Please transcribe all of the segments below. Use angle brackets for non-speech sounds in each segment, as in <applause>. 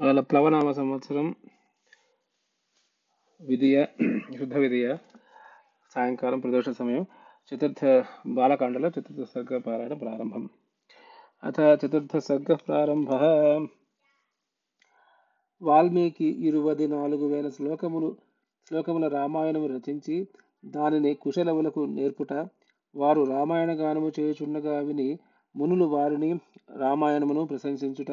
వాళ్ళ ప్లవనామ సంవత్సరం విధియ శుద్ధ విధియ సాయంకాలం ప్రదోష సమయం చతుర్థ బాలకాండలో చతుర్థ సర్గ పారాయణ ప్రారంభం. అథ చతుర్థ సర్గ ప్రారంభ. వాల్మీకి ఇరువది నాలుగు వేల శ్లోకములు శ్లోకముల రామాయణము రచించి దానిని కుశలవులకు నేర్పుట వారు రామాయణ గానము చేయుచుండగా విని మునులు వారిని రామాయణమును ప్రశంసించుట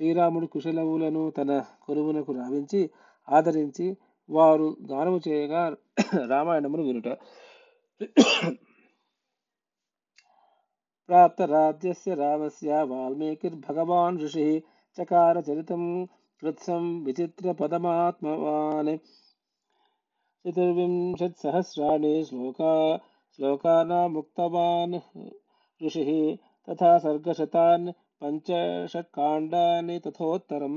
శ్రీరాముడు కుశలవులను తన కొలువునకు రావించి ఆదరించి వారు గానము చేయగా <clears throat> రామాయణమును వినుట. ప్రాప్తరాజ్యస్య రామస్య వాల్మీకిర్భగవాన్ ఋషి చకార చరితం కృత్సం విచిత్ర పదమాత్మవాన్. చతుర్వింశత్సహస్రాణి శ్లోకా శ్లోకానాముక్తవాన్ ఋషి తథా సర్గశతాన్ పంచషట్కాండాని తథోత్తరం.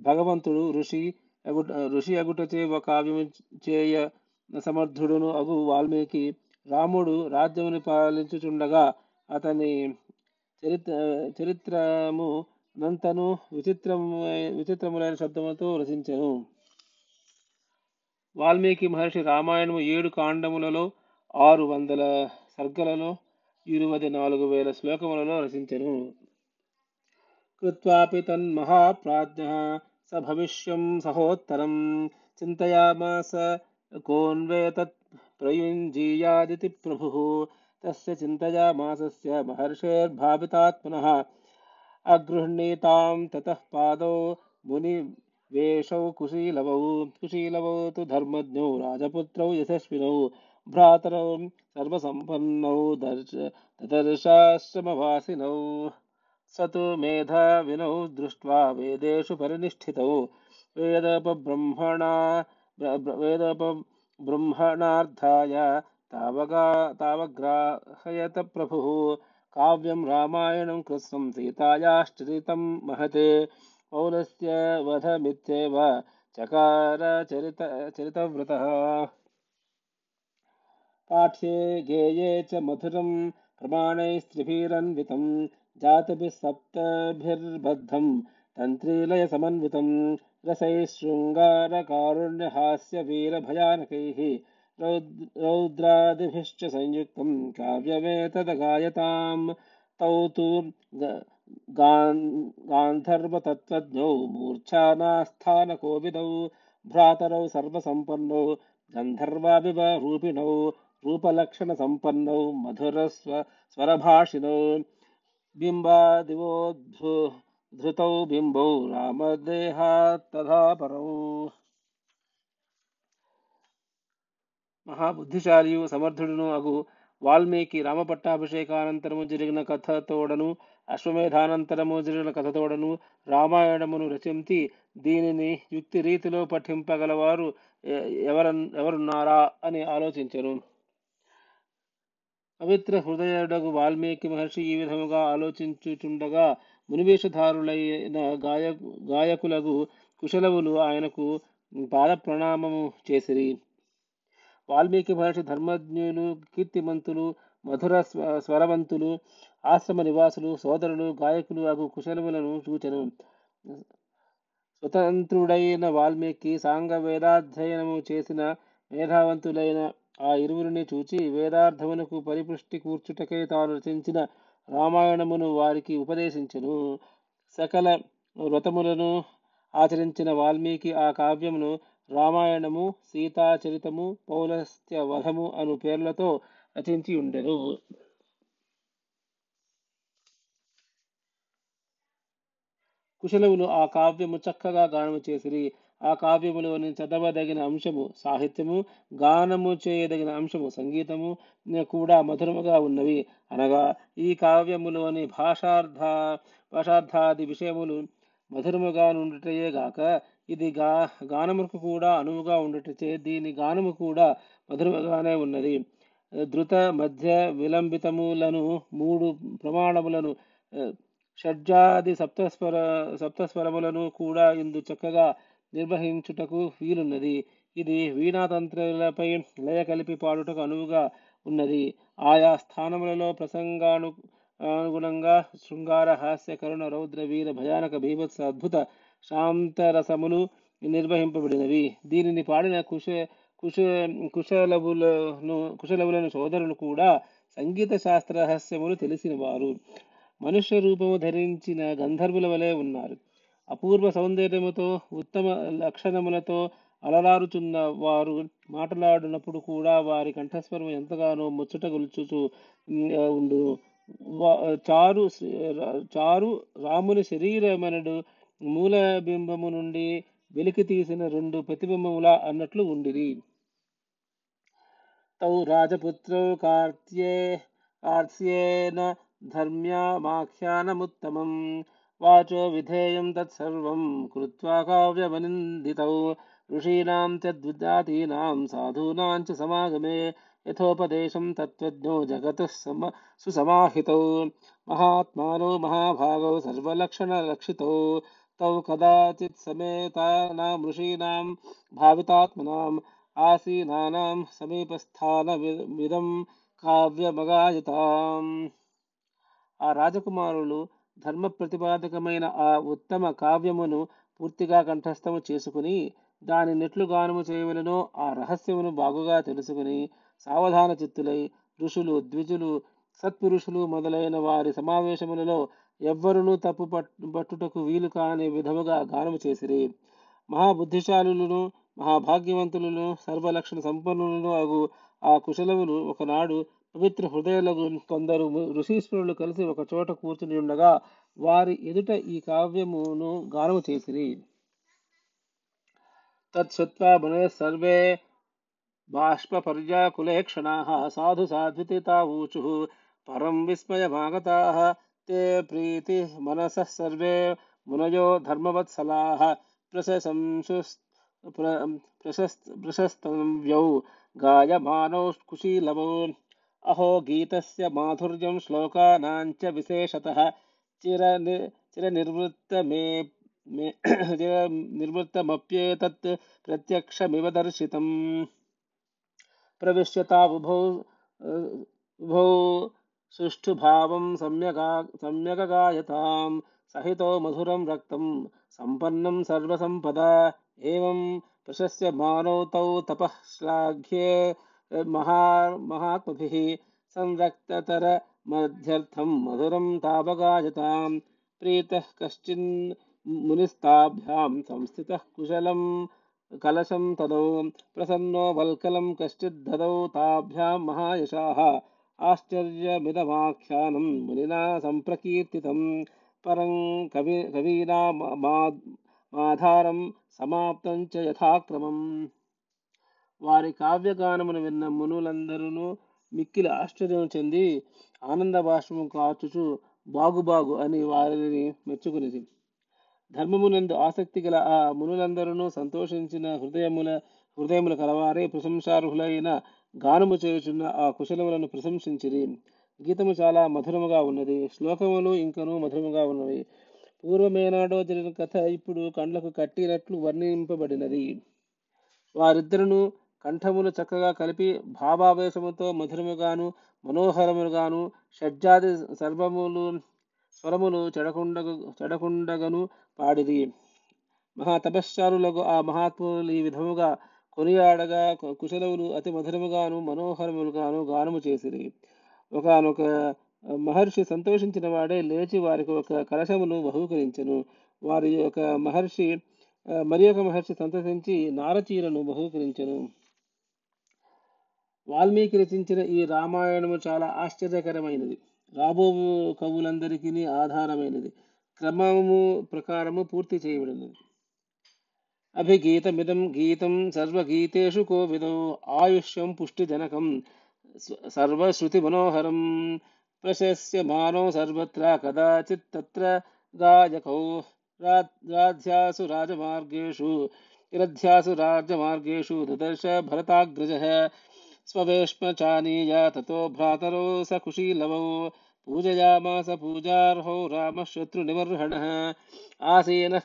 భగవంతుడు ఋషి అగుట ఋషి అగుటచే ఒక కావ్యము చేయ సమర్థుడును అగు వాల్మీకి. రాముడు రాజ్యముని పాలించుచుండగా అతని చరిత్ర చరిత్రము నంతను విచిత్రము విచిత్రములైన శబ్దములతో రచించెను. వాల్మీకి మహర్షి రామాయణము ఏడు కాండములలో ఆరు వందల సర్గలలో ఇరువది నాలుగు వేల శ్లోకములలో రచించెను కృత్వాపి తన్మహాప్రాజ్ఞ స భవిష్యం సహోత్తరం చింతయామాస కోన్వే తత్ ప్రయుంజీయాదితి ప్రభు తస్య చింతయామాసస్య మహర్షేర్భావితాత్మనః అగృహ్ణీతాం తతః పాదౌ ముని వేషౌ కుశీలవౌ కుశీలవౌ తు ధర్మజ్ఞౌ రాజపుత్రౌ యశస్వినౌ भ्रातरौ सर्वसम्पन्नौ दर्श ददर्शाश्रमवासिनौ। स तु मेधाविनौ दृष्ट्वा वेदेषु परिनिष्ठितौ। वेदपब्रह्मणा वेदपब्रह्मणार्थाय तावगा तावग्राहयत प्रभुः। काव्यं रामायणं कृत्सं सीतायाश्चरितं महते। पौलस्य वधमित्येव चकारचरित चरितव्रतः। पाठ्ये गेये च मधुरं प्रमाणैस्त्रिभिरन्वितं जातभिः सप्तभिर्बद्धं तन्त्रीलयसमन्वितं रसैः शृङ्गारकारुण्यहास्यवीरभयानकैः रौद्रादिभिश्च संयुक्तं काव्यमेतदगायतां तौ तु गान्धर्वतत्त्वज्ञौ मूर्च्छानास्थानकोविदौ भ्रातरौ सर्वसम्पन्नौ गन्धर्वाभिवरूपिणौ रूपलक्षणसम्पन्नौ मधुरस्व स्वरभाषिणौ బింబాదివోద్ధు ధృతౌ బింబౌ రామదేహాత్ తథా పరౌ మహాబుద్ధిశాలియు సమర్థుడును అగు వాల్మీకి రామపట్టాభిషేకానంతరము జరిగిన కథతోడను అశ్వమేధానంతరము జరిగిన కథతోడను రామాయణమును రచించి దీనిని యుక్తి రీతిలో పఠింపగలవారు ఎవర ఎవరున్నారా అని ఆలోచించను పవిత్ర హృదయుడకు వాల్మీకి మహర్షి ఈ విధముగా ఆలోచించుచుండగా మునివేషధారులైన గాయ గాయకులకు కుశలవులు ఆయనకు పాద ప్రణామము చేసిరి. వాల్మీకి మహర్షి ధర్మజ్ఞులు కీర్తిమంతులు మధుర స్వరవంతులు ఆశ్రమ నివాసులు సోదరులు గాయకులు అగు కుశలములను చూచెను. స్వతంత్రుడైన వాల్మీకి సాంగ వేదాధ్యయనము చేసిన మేధావంతులైన ఆ ఇరువురిని చూచి వేదార్థమునకు పరిపుష్టి కూర్చుటకై తాను రచించిన రామాయణమును వారికి ఉపదేశించను. సకల వ్రతములను ఆచరించిన వాల్మీకి ఆ కావ్యమును రామాయణము సీతాచరితము పౌలస్త్య వధము అను పేర్లతో రచించి ఉండెను. కుశలవులు ఆ కావ్యము చక్కగా గానము చేసిరి. ఆ కావ్యములోని చదవదగిన అంశము సాహిత్యము గానము చేయదగిన అంశము సంగీతము కూడా మధురముగా ఉన్నవి. అనగా ఈ కావ్యములోని భాషార్థ భాషార్థాది విషయములు మధురముగా నుండుటయే గాక ఇది గా గానముకు కూడా అనువుగా ఉండుటచే దీని గానము కూడా మధురముగానే ఉన్నది. ధృత మధ్య విలంబితములను మూడు ప్రమాణములను షడ్జాది సప్తస్వర సప్తస్వరములను కూడా ఇందు చక్కగా నిర్వహించుటకు వీలున్నది. ఇది వీణాతంత్రులపై లయ కలిపి పాడుటకు అనువుగా ఉన్నది. ఆయా స్థానములలో ప్రసంగాను అనుగుణంగా శృంగార హాస్య కరుణ రౌద్ర వీర భయానక భీభత్స అద్భుత శాంతరసములు నిర్వహింపబడినవి. దీనిని పాడిన కుశ కుశ కుశలవులను కుశలవులను సోదరులు కూడా సంగీత శాస్త్ర రహస్యములు తెలిసిన వారు. మనుష్య రూపము ధరించిన గంధర్వుల వలె ఉన్నారు. అపూర్వ సౌందర్యముతో ఉత్తమ లక్షణములతో అలరారుచున్న వారు మాట్లాడినప్పుడు కూడా వారి కంఠస్వరం ఎంతగానో ముచ్చట గొలుచుచు ఉండు. చారు చారు రాముని శరీరమనడు మూల బింబము నుండి వెలికి తీసిన రెండు ప్రతిబింబముల అన్నట్లు ఉండిరి. తౌ రాజపుత్రౌ కార్త్యే కార్త్యేన ధర్మ్యామాఖ్యానముత్తమం వాచో విధేయం తత్సర్వం కృత్వా కావ్యమనిందితౌ ఋషీణాం చ ద్విజాతీనాం సాధూనాం చ సమాగమే యథోపదేశం తత్వజ్ఞో జగతః సమ సుసమాహితౌ మహాత్మానో మహాభాగౌ సర్వలక్షణలక్షితౌ తౌ కదాచిత్ సమేతానాం ఋషీణాం భావితాత్మనాం ఆసీనానాం సమీపస్థానమిదం కావ్యమగాయతాం ఆ రాజకుమారులు ధర్మ ప్రతిపాదకమైన ఆ ఉత్తమ కావ్యమును పూర్తిగా కంఠస్థము చేసుకుని దాని నెట్లు గానము చేయవలనో ఆ రహస్యమును బాగుగా తెలుసుకుని సావధాన చిత్తులై ఋషులు ద్విజులు సత్పురుషులు మొదలైన వారి సమావేశములలో ఎవ్వరునూ తప్పు పట్టు పట్టుటకు వీలు కాని విధముగా గానము చేసిరి. మహాబుద్ధిశాలులను మహాభాగ్యవంతులను సర్వలక్షణ సంపన్నులను అగు ఆ కుశలములు ఒకనాడు పవిత్ర హృదయాలకు కొందరు ఋషీశ్వరులు కలిసి ఒక చోట కూర్చుని ఉండగా వారి ఎదుట ఈ కావ్యమును గానము చేసిరి. తత్శ్రుత్వా మునయः సర్వే బాష్పపర్యాకులేక్షణాः సాధు సాధ్వితితావూచుः పరం విస్మయమాగతాः తే ప్రీతి మనసः సర్వే మునయో ధర్మవత్సలాः ప్రశంసుస్ ప్రశస్త ప్రశస్- వ్యౌ గాయమానౌ కుశీలవౌ अहो गीतस्य माधुर्यं श्लोकानां च विशेषतः चिरनि चिरनिर्वृत्तमे मे <coughs> निर्वृत्तमप्येतत् प्रत्यक्षमिव दर्शितम्। प्रविश्यतावुभौ उभौ सुष्ठुभावं सम्यगा सम्यगगायतां सहितो मधुरं रक्तं सम्पन्नं सर्वसम्पदा। एवं प्रशस्यमानौ तौ तपः श्लाघ्ये महा महात्मभिः संरक्ततर मध्यर्थं मधुरं तापगायतां प्रीतः कश्चिन् मुनिस्ताभ्यां संस्थितः कुशलं कलशं तदौ प्रसन्नो वल्कलं कश्चिद्धदौ ताभ्यां महायशाः आश्चर्यमिदमाख्यानं मुनिना सम्प्रकीर्तितं परं कवि कवीनामाधारं समाप्तं च यथाक्रमम् వారి కావ్యగానమును విన్న మునులందరూ మిక్కిలి ఆశ్చర్యం చెంది ఆనంద భాషము కాచుచు బాగు బాగు అని వారిని మెచ్చుకునిది ధర్మమునందు ఆసక్తి గల ఆ మునులందరూ సంతోషించిన హృదయముల హృదయముల కలవారే ప్రశంసార్హులైన గానము చేయుచున్న ఆ కుశలములను ప్రశంసించిరి. గీతము చాలా మధురముగా ఉన్నది శ్లోకములు ఇంకను మధురముగా ఉన్నవి. పూర్వమేనాడో జరిగిన కథ ఇప్పుడు కండ్లకు కట్టినట్లు వర్ణింపబడినది. వారిద్దరును కంఠములు చక్కగా కలిపి భావావేశముతో మధురముగాను మనోహరముగాను షడ్జాది సర్వములు స్వరములు చెడకుండగ చెడకుండగను పాడిది మహా తపశ్చారులకు ఆ మహాత్ములు ఈ విధముగా కొనియాడగా కుశలములు కుశలవులు అతి మధురముగాను మనోహరములుగాను గానము చేసిరి. ఒకనొక మహర్షి సంతోషించిన వాడే లేచి వారికి ఒక కలశమును బహూకరించెను. వారి యొక్క మహర్షి మరి ఒక మహర్షి సంతోషించి నారచీరను బహుకరించను. వాల్మీకి రచించిన ఈ రామాయణము చాలా ఆశ్చర్యకరమైనది. రాబో కవులందరికీ ఆధారమైనది. క్రమము ప్రకారము పూర్తి చేయబడినది. అభిగీతమిదం గీతం సర్వగీతేషు కోవిదో ఆయుష్యం పుష్టిజనకం సర్వశ్రుతి మనోహరం ప్రశస్య మానో సర్వత్ర కదాచిత్ తత్ర రాజకౌ రాధ్యాసు రాజమార్గేషు రధ్యాసు రాజమార్గేషు దదర్శ భరతాగ్రజ स्ववेश्मचानीया ततो भ्रातरौ सकुशीलवौ पूजयामास पूजार्हो रामः शत्रुनिबर्हणः आसीनः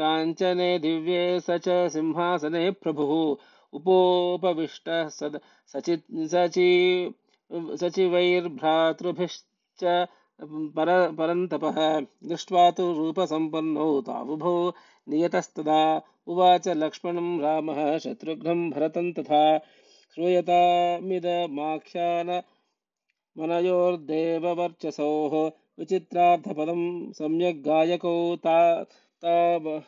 काञ्चने दिव्ये स च सिंहासने प्रभुः। उपोपविष्टः सद सचि सचि सचिवैर्भ्रातृभिश्च पर परन्तपः। दृष्ट्वा तु रूपसम्पन्नौ तावुभौ। नियतस्तदा उवाच लक्ष्मणं रामः शत्रुघ्नं भरतं तथा श्रूयतामिदमाख्यान मनयोर्देववर्चसोः विचित्रार्थपदं सम्यग् गायकौ ता ताव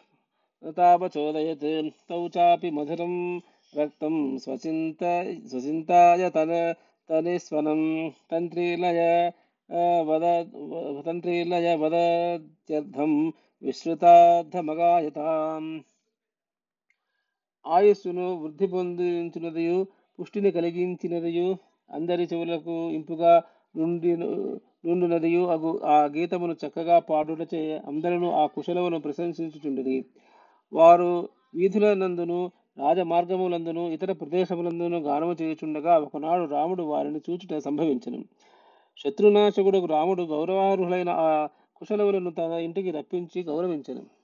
तावचोदयत् तौ चापि मधुरं रक्तं स्वचिन्त स्वचिन्ताय तन तनिस्वनं तन्त्रीलय अ, वद व- तन्त्रीलय वदत्यर्थं విశ్రుతార్థమగాయతాం ఆయుస్సును వృద్ధి పొందించినదియు పుష్టిని కలిగించినదియు అందరి చెవులకు ఇంపుగా నుండి నుండునదియు. అగు ఆ గీతమును చక్కగా పాడుటచే అందరూ ఆ కుశలమును ప్రశంసించుచుండిరి. వారు వీధులనందును రాజమార్గములందును ఇతర ప్రదేశములందును గానము చేయుచుండగా ఒకనాడు రాముడు వారిని చూచుట సంభవించను. శత్రునాశకుడు రాముడు గౌరవార్హులైన ఆ కుశలములను తన ఇంటికి రప్పించి గౌరవించను.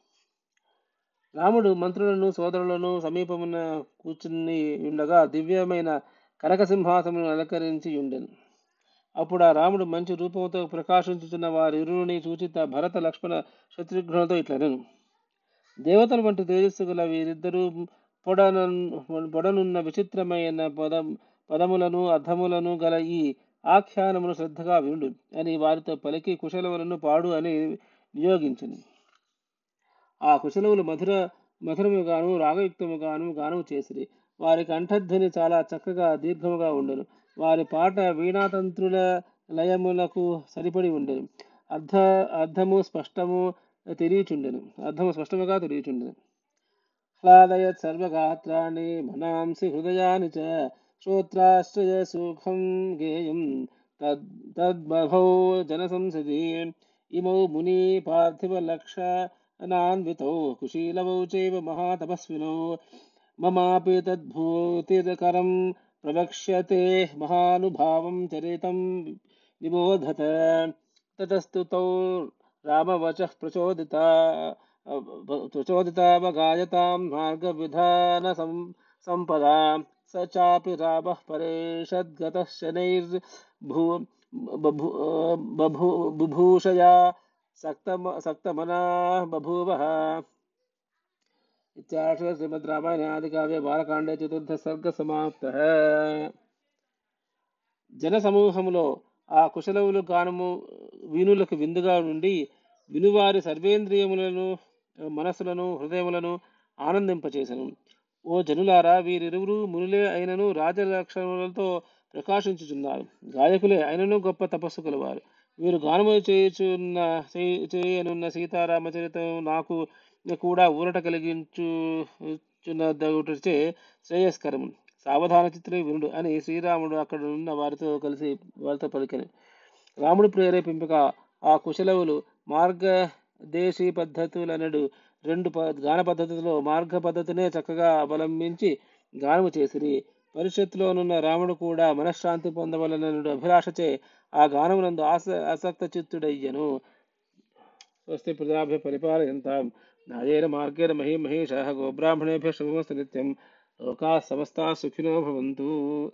రాముడు మంత్రులను సోదరులను సమీపమున కూర్చుని ఉండగా దివ్యమైన కనకసింహాసమును అలంకరించి ఉండెను. అప్పుడు ఆ రాముడు మంచి రూపంతో ప్రకాశించుతున్న వారి సూచిత భరత లక్ష్మణ శత్రుఘ్నులతో ఇట్లనెను దేవతల వంటి తేజస్సు గల వీరిద్దరూ పొడన పొడనున్న విచిత్రమైన పద పదములను అర్థములను గల ఈ ఆఖ్యానమును శ్రద్ధగా వినుడు అని వారితో పలికి కుశలములను పాడు అని నియోగించింది ఆ కుశలములు మధుర మధురముగాను రాగయుక్తముగాను గానము చేసిరి. వారి కంఠధ్వని చాలా చక్కగా దీర్ఘముగా ఉండను. వారి పాట వీణాతంత్రుల లయములకు సరిపడి ఉండను. అర్ధ అర్థము స్పష్టము తెలియచుండెను. అర్థము స్పష్టముగా తెలియచుండెను. హ్లాదయత్ సర్వగాత్రాణి మనాంసి హృదయాని చ శ్రోత్రాశ్రయ సుఖం గేయం. తద్ జన జనసంసది ఇమౌ ముని పార్థివ లక్ష अनान्वितो कुशीलवौ चैव महातपस्विनो। ममापि तद्भूतिरकरं प्रवक्ष्यते महानुभावं चरितं निबोधत। ततस्तु तौ रामवचः प्रचोदिता प्रचोदितावगायतां मार्गविधानसम्पदा स चापि रामः परेषद्गतः शनैर्भू बभू बभू बभूषया సక్తమ సక్తమనా బభూవः ఇత్యార్ష శ్రీమద్ రామాయణ ఆదికావ్య బాలకాండే చతుర్థ సర్గ సమాప్త. జన సమూహములో ఆ కుశలవులు గానము వీణులకు విందుగా నుండి వినువారి సర్వేంద్రియములను మనస్సులను హృదయములను ఆనందింపచేసను. ఓ జనులారా వీరిరువురు మునులే అయినను రాజలక్షణములతో ప్రకాశించుచున్నారు. గాయకులే అయినను గొప్ప తపస్సు కలవారు. వీరు గానము చేయుచున్న చేయనున్న సీతారామచరితం నాకు కూడా ఊరట కలిగించుచున్నదగుటచే శ్రేయస్కరము. సావధాన చిత్రే వినుడు అని శ్రీరాముడు అక్కడ ఉన్న వారితో కలిసి వారితో పలికెను. రాముడు ప్రేరేపింపక ఆ కుశలవులు మార్గదేశీ పద్ధతులనడు రెండు ప గాన పద్ధతులలో మార్గ పద్ధతినే చక్కగా అవలంబించి గానము చేసిరి. పరిషత్తులోనున్న రాముడు కూడా మనశ్శాంతి పొందవలనడు అభిలాషచే ఆ గానమునందు ఆస ఆసక్త చిత్తుడయ్యను స్వస్తి ప్రజాభ్య పరిపాలయంతాం. న్యాయేన మార్గేణ మహీ మహేష గోబ్రాహ్మణేభ్య శుభమస్తు నిత్యం. లోకా సమస్తా సుఖినో భవంతు.